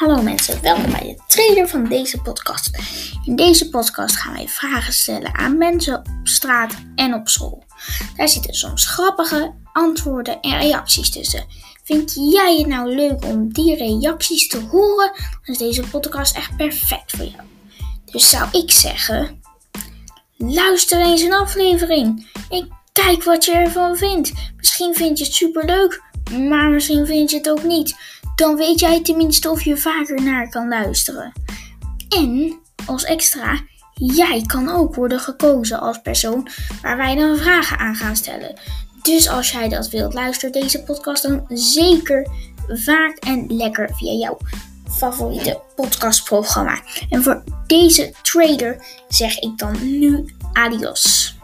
Hallo mensen, welkom bij de trailer van deze podcast. In deze podcast gaan wij vragen stellen aan mensen op straat en op school. Daar zitten soms grappige antwoorden en reacties tussen. Vind jij het nou leuk om die reacties te horen? Dan is deze podcast echt perfect voor jou. Dus zou ik zeggen, luister eens een aflevering en kijk wat je ervan vindt. Misschien vind je het super leuk, maar misschien vind je het ook niet. Dan weet jij tenminste of je vaker naar kan luisteren. En als extra, jij kan ook worden gekozen als persoon waar wij dan vragen aan gaan stellen. Dus als jij dat wilt, luister deze podcast dan zeker vaak en lekker via jouw favoriete podcastprogramma. En voor deze trader zeg ik dan nu adios.